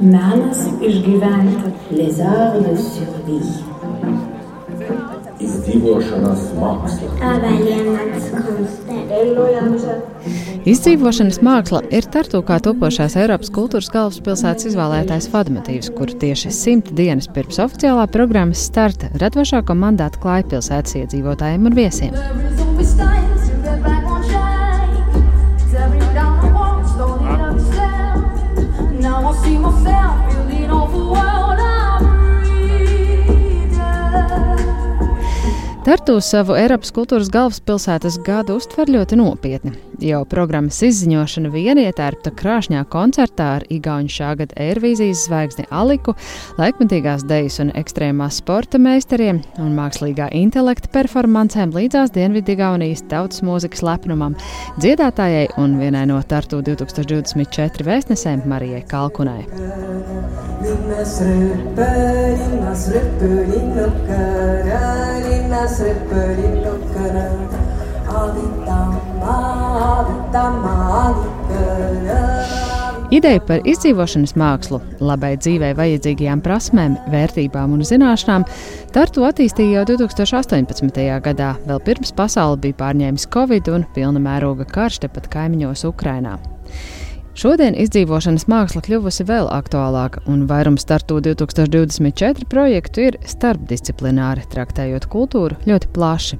menas išgyventi les arts de survie. Izdzīvošanas māksla. Izdzīvošanas māksla ir Tartu kā topošās Eiropas kultūras galvaspilsētas izvēlētais vadmotīvs, kur tieši simt dienas pirms oficiālā programmas starta radošāko mandātu klāja pilsētas iedzīvotājiem un viesiem. Tartu savu Eiropas kultūras galvaspilsētas gadu uztver ļoti nopietni. Jau programmas izziņošana vien ietērpta krāšņā koncertā ar Igaunu šā gada Eirovīzijas zvaigzni Aliku, laikmetīgās dejas un ekstrēmās sporta meistariem un mākslīgā intelekta performancēm līdzās Dienvidigaunijas tautas mūzikas lepnumam, dziedātājai un vienai no Tartu 2024 vēstnesēm Marijai Kalkunai. Linnas Ideja par izdzīvošanas mākslu, labai dzīvei vajadzīgajām prasmēm, vērtībām un zināšanām Tartu attīstīja jau 2018. gadā, vēl pirms pasaule bija pārņēmis Covid un pilna mēroga karš tepat kaimiņos Ukrainā. Šodien izdzīvošanas māksla kļuvusi vēl aktuālāka, un vairums startu 2024 projektu ir starpdisciplināri, traktējot kultūru ļoti plaši.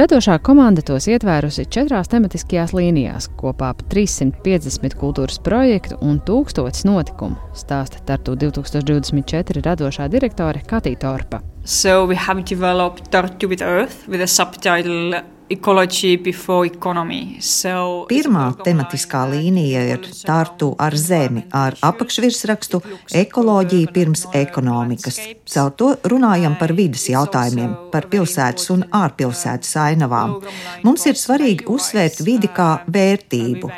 Radošā komanda tos ietvērusi četrās tematiskajās līnijās, kopā ap 350 kultūras projektu un tūkstotis notikumu, stāsta Tartu 2024 radošā direktore Katīta Torpa. So we have developed Tartu with Earth with a subtitle Pirmā tematiskā līnija ir Tartu ar zemi, ar apakšvirsrakstu Ekoloģija pirms ekonomikas. Caur to runājam par vidas jautājumiem, par pilsētas un ārpilsētas ainavām. Mums ir svarīgi uzsvērt vidi kā vērtību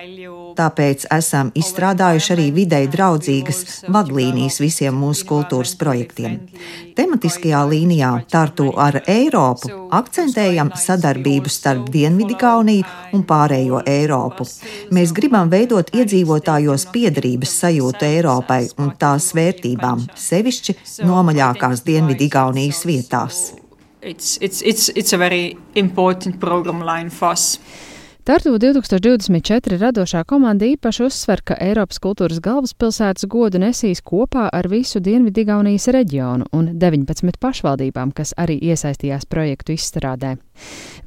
tāpēc esam izstrādājuši arī videi draudzīgas vadlīnijas visiem mūsu kultūras projektiem. Tematiskajā līnijā Tartu ar Eiropu akcentējam sadarbību starp Dienvidigauniju un pārējo Eiropu. Mēs gribam veidot iedzīvotājos piedarības sajūtu Eiropai un tās vērtībām, sevišķi nomaļākās Dienvidigaunijas vietās. It's, it's, it's, it's a very important program line for us. Tartu 2024 radošā komanda īpaši uzsver, ka Eiropas kultūras galvaspilsētas godu nesīs kopā ar visu Dienvidigaunijas reģionu un 19 pašvaldībām, kas arī iesaistījās projektu izstrādē.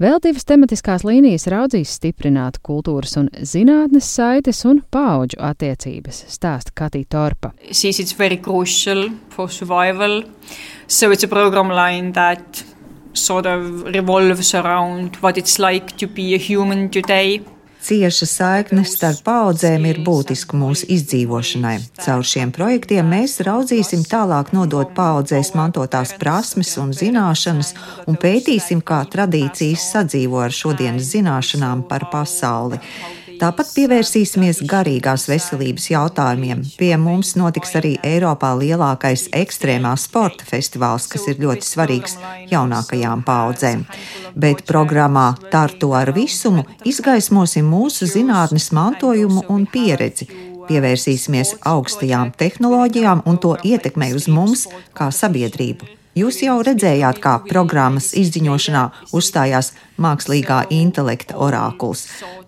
Vēl divas tematiskās līnijas raudzīs stiprināt kultūras un zinātnes saites un paudžu attiecības, stāsta Katī Torpa. Survival. So it's a program line that sort of revolves around what it's like to be a human today. Cieša saikne starp paudzēm ir būtiska mūsu izdzīvošanai. Caur šiem projektiem mēs raudzīsim tālāk nodot paudzēs mantotās prasmes un zināšanas un pētīsim, kā tradīcijas sadzīvo ar šodienas zināšanām par pasauli. Tāpat pievērsīsimies garīgās veselības jautājumiem. Pie mums notiks arī Eiropā lielākais ekstrēmā sporta festivāls, kas ir ļoti svarīgs jaunākajām paudzēm. Bet programmā Tartu ar visumu izgaismosim mūsu zinātnes mantojumu un pieredzi pievērsīsimies augstajām tehnoloģijām un to ietekmei uz mums kā sabiedrību. Jūs jau redzējāt, kā programmas izziņošanā uzstājās mākslīgā intelekta orākuls.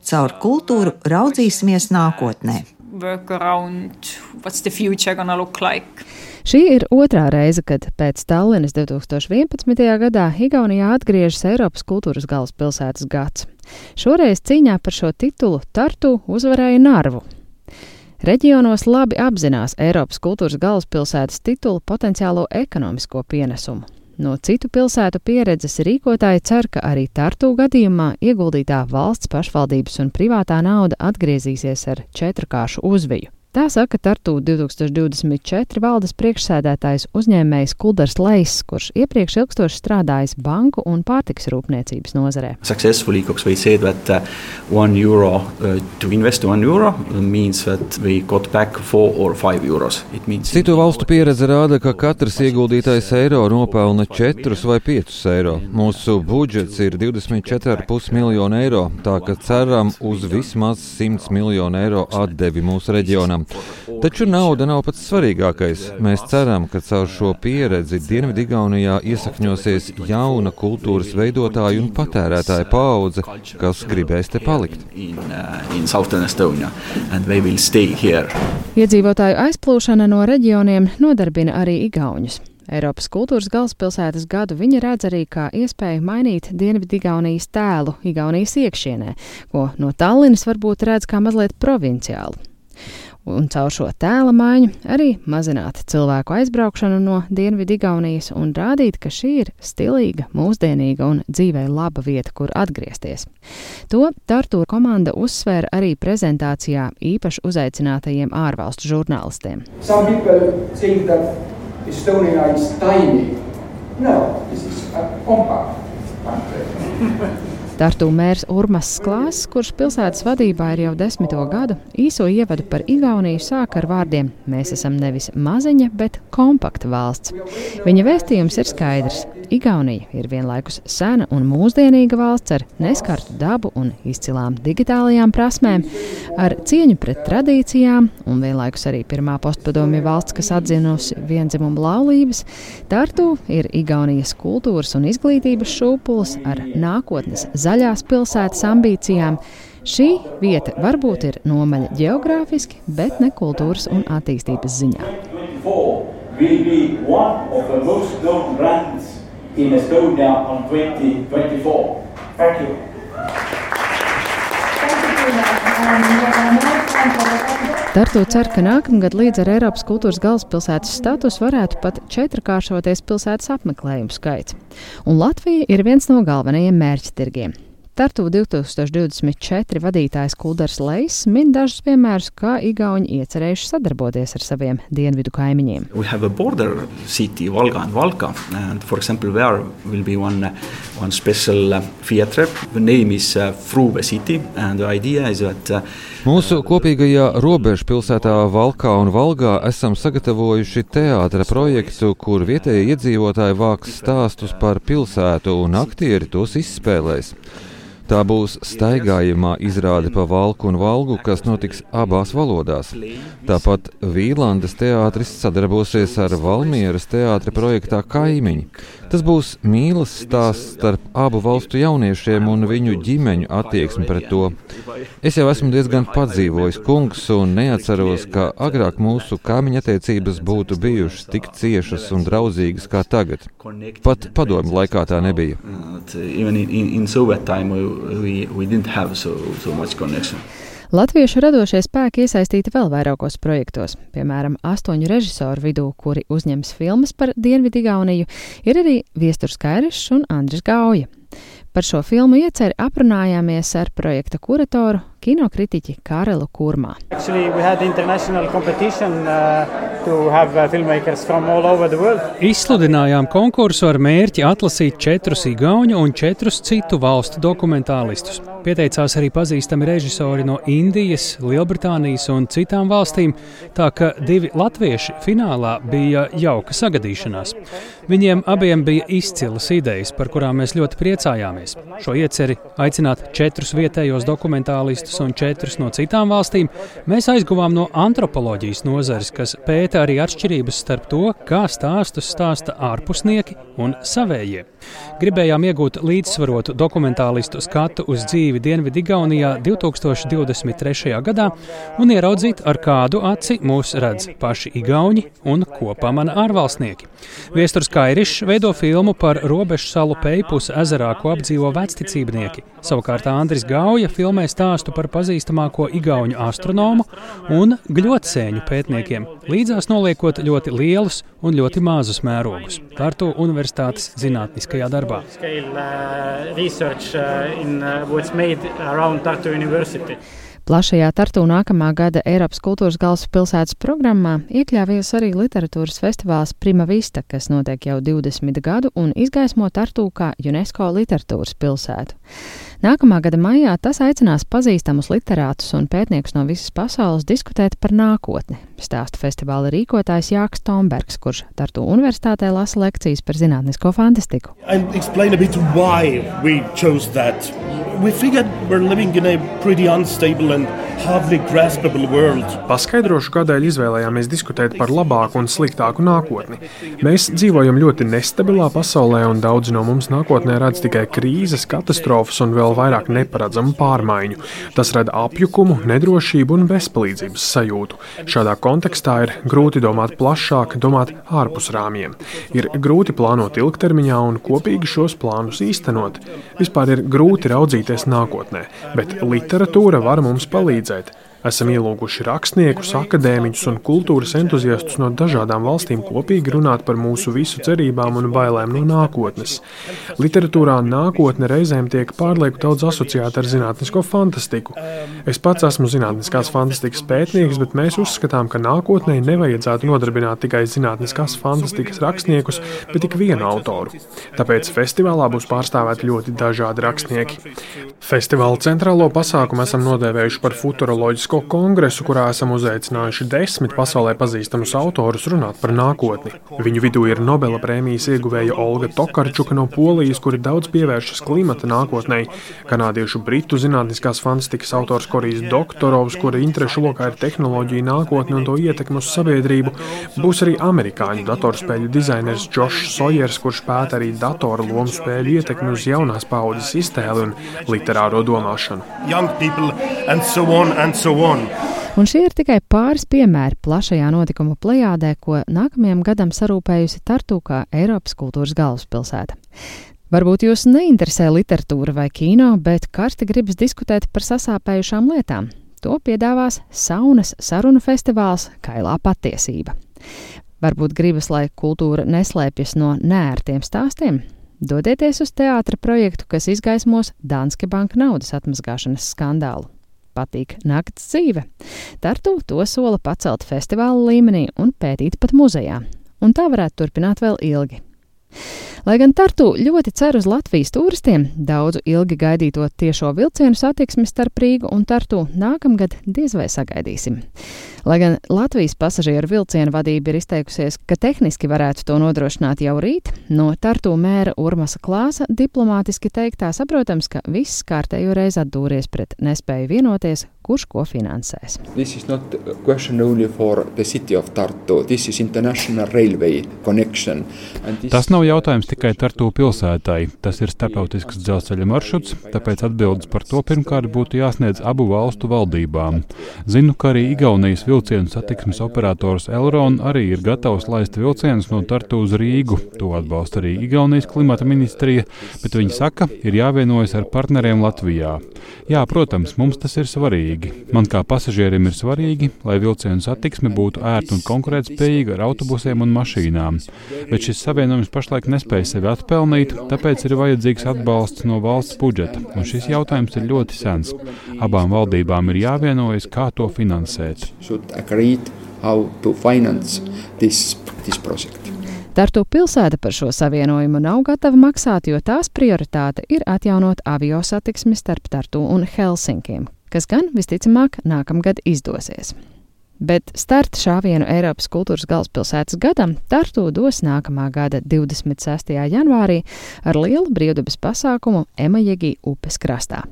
Caur kultūru raudzīsimies nākotnē. Like. Šī ir otrā reize, kad pēc Tallinas 2011. gadā Igaunijā atgriežas Eiropas kultūras galvaspilsētas gads. Šoreiz cīņā par šo titulu Tartu uzvarēja Narvu, Reģionos labi apzinās Eiropas kultūras galvaspilsētas titulu potenciālo ekonomisko pienesumu. No citu pilsētu pieredzes rīkotāji cer, ka arī Tartu gadījumā ieguldītā valsts pašvaldības un privātā nauda atgriezīsies ar četrkāršu uzviju. Tā saka Tartu 2024 valdes priekšsēdētājs uzņēmējs Kuldars Leis, kurš iepriekš ilgstoši strādājis banku un pārtiks rūpniecības nozarē. Successfully Cox Way said that uh, one euro uh, to invest one euro means that we got back four or five euros. Citu valstu pieredze rāda, ka katrs ieguldītais eiro nopelna 4 vai 5 eiro. Mūsu budžets ir 24,5 miljonu eiro, tā ka ceram uz vismaz 100 miljonu eiro atdevi mūsu reģionam. Taču nauda nav pats svarīgākais. Mēs ceram, ka caur šo pieredzi Dienvidigaunijā iesakņosies jauna kultūras veidotāja un patērētāja paudze, kas gribēs te palikt. Iedzīvotāju aizplūšana no reģioniem nodarbina arī Igauņus. Eiropas kultūras galvaspilsētas gadu viņa redz arī kā iespēju mainīt Dienvidigaunijas tēlu Igaunijas iekšienē, ko no Tallinas varbūt redz kā mazliet provinciālu. Un caur šo tēla maiņu arī mazināt cilvēku aizbraukšanu no Dienvidigaunijas un rādīt, ka šī ir stilīga, mūsdienīga un dzīvē laba vieta, kur atgriezties. To Tartu komanda uzsvēra arī prezentācijā īpaši uzaicinātajiem ārvalstu žurnālistiem. Estonia is tiny. No, this is a compact country. Tartu mērs Urmas Klāsts, kurš pilsētas vadībā ir jau desmito gadu, īso ievadu par Igauniju sāk ar vārdiem: Mēs esam nevis maziņa, bet kompakta valsts. Viņa vēstījums ir skaidrs. Igaunija ir vienlaikus sena un mūsdienīga valsts ar neskartu dabu un izcilām digitālajām prasmēm, ar cieņu pret tradīcijām un vienlaikus arī pirmā postpadomju valsts, kas atzinusi vienzimumu laulības. Tartu ir Igaunijas kultūras un izglītības šūpulis ar nākotnes zaļās pilsētas ambīcijām. Šī vieta varbūt ir nomaļa geogrāfiski, bet ne kultūras un attīstības ziņā. Thank you. Tartu cer, ka nākamgad līdz ar Eiropas kultūras galvaspilsētas status varētu pat četrkāršoties pilsētas apmeklējumu skaits. Un Latvija ir viens no galvenajiem mērķtirgiem. Tartu 2024 vadītājs Kuldars Leis min dažus piemērus, kā Igauni iecerējuši sadarboties ar saviem dienvidu kaimiņiem. City, Valga and Valka, and for example, there will be one, one special theatre. The name is uh, Fruve City, and the idea is that uh, Mūsu kopīgajā robežu pilsētā Valkā un Valgā esam sagatavojuši teātra projektu, kur vietējie iedzīvotāji vāks stāstus par pilsētu un aktieri tos izspēlēs. Tā būs staigājumā izrāde pa valku un valgu, kas notiks abās valodās. Tāpat Vīlandes teātris sadarbosies ar Valmieras teātra projektā Kaimiņi. Tas būs mīlas stāsts starp abu valstu jauniešiem un viņu ģimeņu attieksmi pret to. Es jau esmu diezgan padzīvojis kungs un neatceros, ka agrāk mūsu kaimiņa attiecības būtu bijušas tik ciešas un draudzīgas kā tagad. Pat padomju laikā tā nebija. We, we didn't have so, so much connection. Latviešu radošie spēki iesaistīti vēl vairākos projektos, piemēram, astoņu režisoru vidū, kuri uzņems filmas par Dienvidigauniju, ir arī Viesturs Kairišs un Andris Gauja. Par šo filmu ieceri aprunājāmies ar projekta kuratoru, kinokritiķi Kārelu Kurmā. Actually, uh, uh, Izsludinājām konkursu ar mērķi atlasīt četrus igauņu un četrus citu valstu dokumentālistus. Pieteicās arī pazīstami režisori no Indijas, Lielbritānijas un citām valstīm, tā ka divi latvieši finālā bija jauka sagadīšanās. Viņiem abiem bija izcilas idejas, par kurām mēs ļoti priecājāmies. Šo ieceri aicināt četrus vietējos dokumentālistus un četrus no citām valstīm, mēs aizguvām no antropoloģijas nozares, kas pēta arī atšķirības starp to, kā stāstus stāsta ārpusnieki un savējie. Gribējām iegūt līdzsvarotu dokumentālistu skatu uz dzīvi Dienvidigaunijā 2023. gadā un ieraudzīt, ar kādu aci mūs redz paši igauņi un kopā mani ārvalstnieki. Viesturs Kairišs veido filmu par robežu salu Peipus ezerā, ko apdzīvo vecticībnieki. Savukārt Andris Gauja filmē stāstu par pazīstamāko igauņu astronomu un gļotsēņu pētniekiem, līdzās noliekot ļoti lielus un ļoti mazus mērogus. Tartu Universitātes zinātniskajā darbā. Plašajā Tartu nākamā gada Eiropas kultūras galvaspilsētas programmā iekļāvies arī literatūras festivāls Prima Vista, kas notiek jau 20 gadu un izgaismo Tartu kā UNESCO literatūras pilsētu. Nākamā gada maijā tas aicinās pazīstamus literātus un pētniekus no visas pasaules diskutēt par nākotni. Stāstu festivāla rīkotājs Jānis Tombergs, kurš Tartu Universitātē lasa lekcijas par zinātnisko fantastiku. We figured we're living in a pretty unstable and Paskaidrošu, kādēļ izvēlējāmies diskutēt par labāku un sliktāku nākotni. Mēs dzīvojam ļoti nestabilā pasaulē, un daudzi no mums nākotnē redz tikai krīzes, katastrofas un vēl vairāk neparedzamu pārmaiņu. Tas rada apjukumu, nedrošību un bezpalīdzības sajūtu. Šādā kontekstā ir grūti domāt plašāk, domāt ārpus rāmjiem. Ir grūti plānot ilgtermiņā un kopīgi šos plānus īstenot. Vispār ir grūti raudzīties nākotnē, bet literatūra var mums palīdzēt. Esam ielūguši rakstniekus, akadēmiķus un kultūras entuziastus no dažādām valstīm kopīgi runāt par mūsu visu cerībām un bailēm no nākotnes. Literatūrā nākotne reizēm tiek pārlieku daudz asociēta ar zinātnisko fantastiku. Es pats esmu zinātniskās fantastikas pētnieks, bet mēs uzskatām, ka nākotnē nevajadzētu nodarbināt tikai zinātniskās fantastikas rakstniekus, bet tik vienu autoru. Tāpēc festivālā būs pārstāvēti ļoti dažādi rakstnieki. Festivāla centrālo pasākumu esam nodēvējuši par futuroloģisku Starptautisko kongresu, kurā esam uzaicinājuši desmit pasaulē pazīstamus autorus runāt par nākotni. Viņu vidū ir Nobela prēmijas ieguvēja Olga Tokarčuka no Polijas, kuri daudz pievēršas klimata nākotnē, kanādiešu britu zinātniskās fantastikas autors Korijs Doktorovs, kura interešu lokā ir tehnoloģija nākotne un to ietekmi uz sabiedrību, būs arī amerikāņu datorspēļu dizainers Džošs Sojers, kurš pēta arī datoru lomu spēļu ietekmi uz jaunās paudzes iztēli un literāro domāšanu. So on, so on. Un šie ir tikai pāris piemēri plašajā notikuma plejādē, ko nākamajam gadam sarūpējusi Tartu kā Eiropas kultūras galvaspilsēta. Varbūt jūs neinteresē literatūra vai kino, bet karsti gribas diskutēt par sasāpējušām lietām. To piedāvās Saunas sarunu festivāls Kailā patiesība. Varbūt gribas, lai kultūra neslēpjas no nērtiem stāstiem? Dodieties uz teātra projektu, kas izgaismos Danske banka naudas atmazgāšanas skandālu patīk nakts dzīve. Tartu to sola pacelt festivāla līmenī un pētīt pat muzejā. Un tā varētu turpināt vēl ilgi. Lai gan Tartu ļoti cer uz Latvijas turistiem, daudzu ilgi gaidīto tiešo vilcienu satiksmi starp Rīgu un Tartu nākamgad diez vai sagaidīsim. Lai gan Latvijas pasažieru vilcienu vadība ir izteikusies, ka tehniski varētu to nodrošināt jau rīt, no Tartu mēra Urmasa Klāsa diplomātiski teiktā saprotams, ka viss kārtējo reizi atdūries pret nespēju vienoties, kurš ko finansēs. Tas nav jautājums tikai Tartu pilsētai. Tas ir starptautisks dzelzceļa maršruts, tāpēc atbildes par to pirmkārt būtu jāsniedz abu valstu valdībām. Zinu, ka arī Igaunijas vilcienu vilcienu satiksmes operators Elron arī ir gatavs laist vilcienus no Tartu uz Rīgu. To atbalsta arī Igaunijas klimata ministrija, bet viņi saka, ir jāvienojas ar partneriem Latvijā. Jā, protams, mums tas ir svarīgi. Man kā pasažierim ir svarīgi, lai vilcienu satiksme būtu ērta un konkurētspējīga ar autobusiem un mašīnām. Bet šis savienojums pašlaik nespēja sevi atpelnīt, tāpēc ir vajadzīgs atbalsts no valsts budžeta, un šis jautājums ir ļoti sens. Abām valdībām ir jāvienojas, kā to finansēt agreed how to finance this, this project. Tartu pilsēta par šo savienojumu nav gatava maksāt, jo tās prioritāte ir atjaunot avio satiksmi starp Tartu un Helsinkiem, kas gan visticamāk nākamgad izdosies. Bet starta šāvienu Eiropas kultūras galvaspilsētas gadam Tartu dos nākamā gada 26. janvārī ar lielu brīvdabas pasākumu Emajegi upes krastā.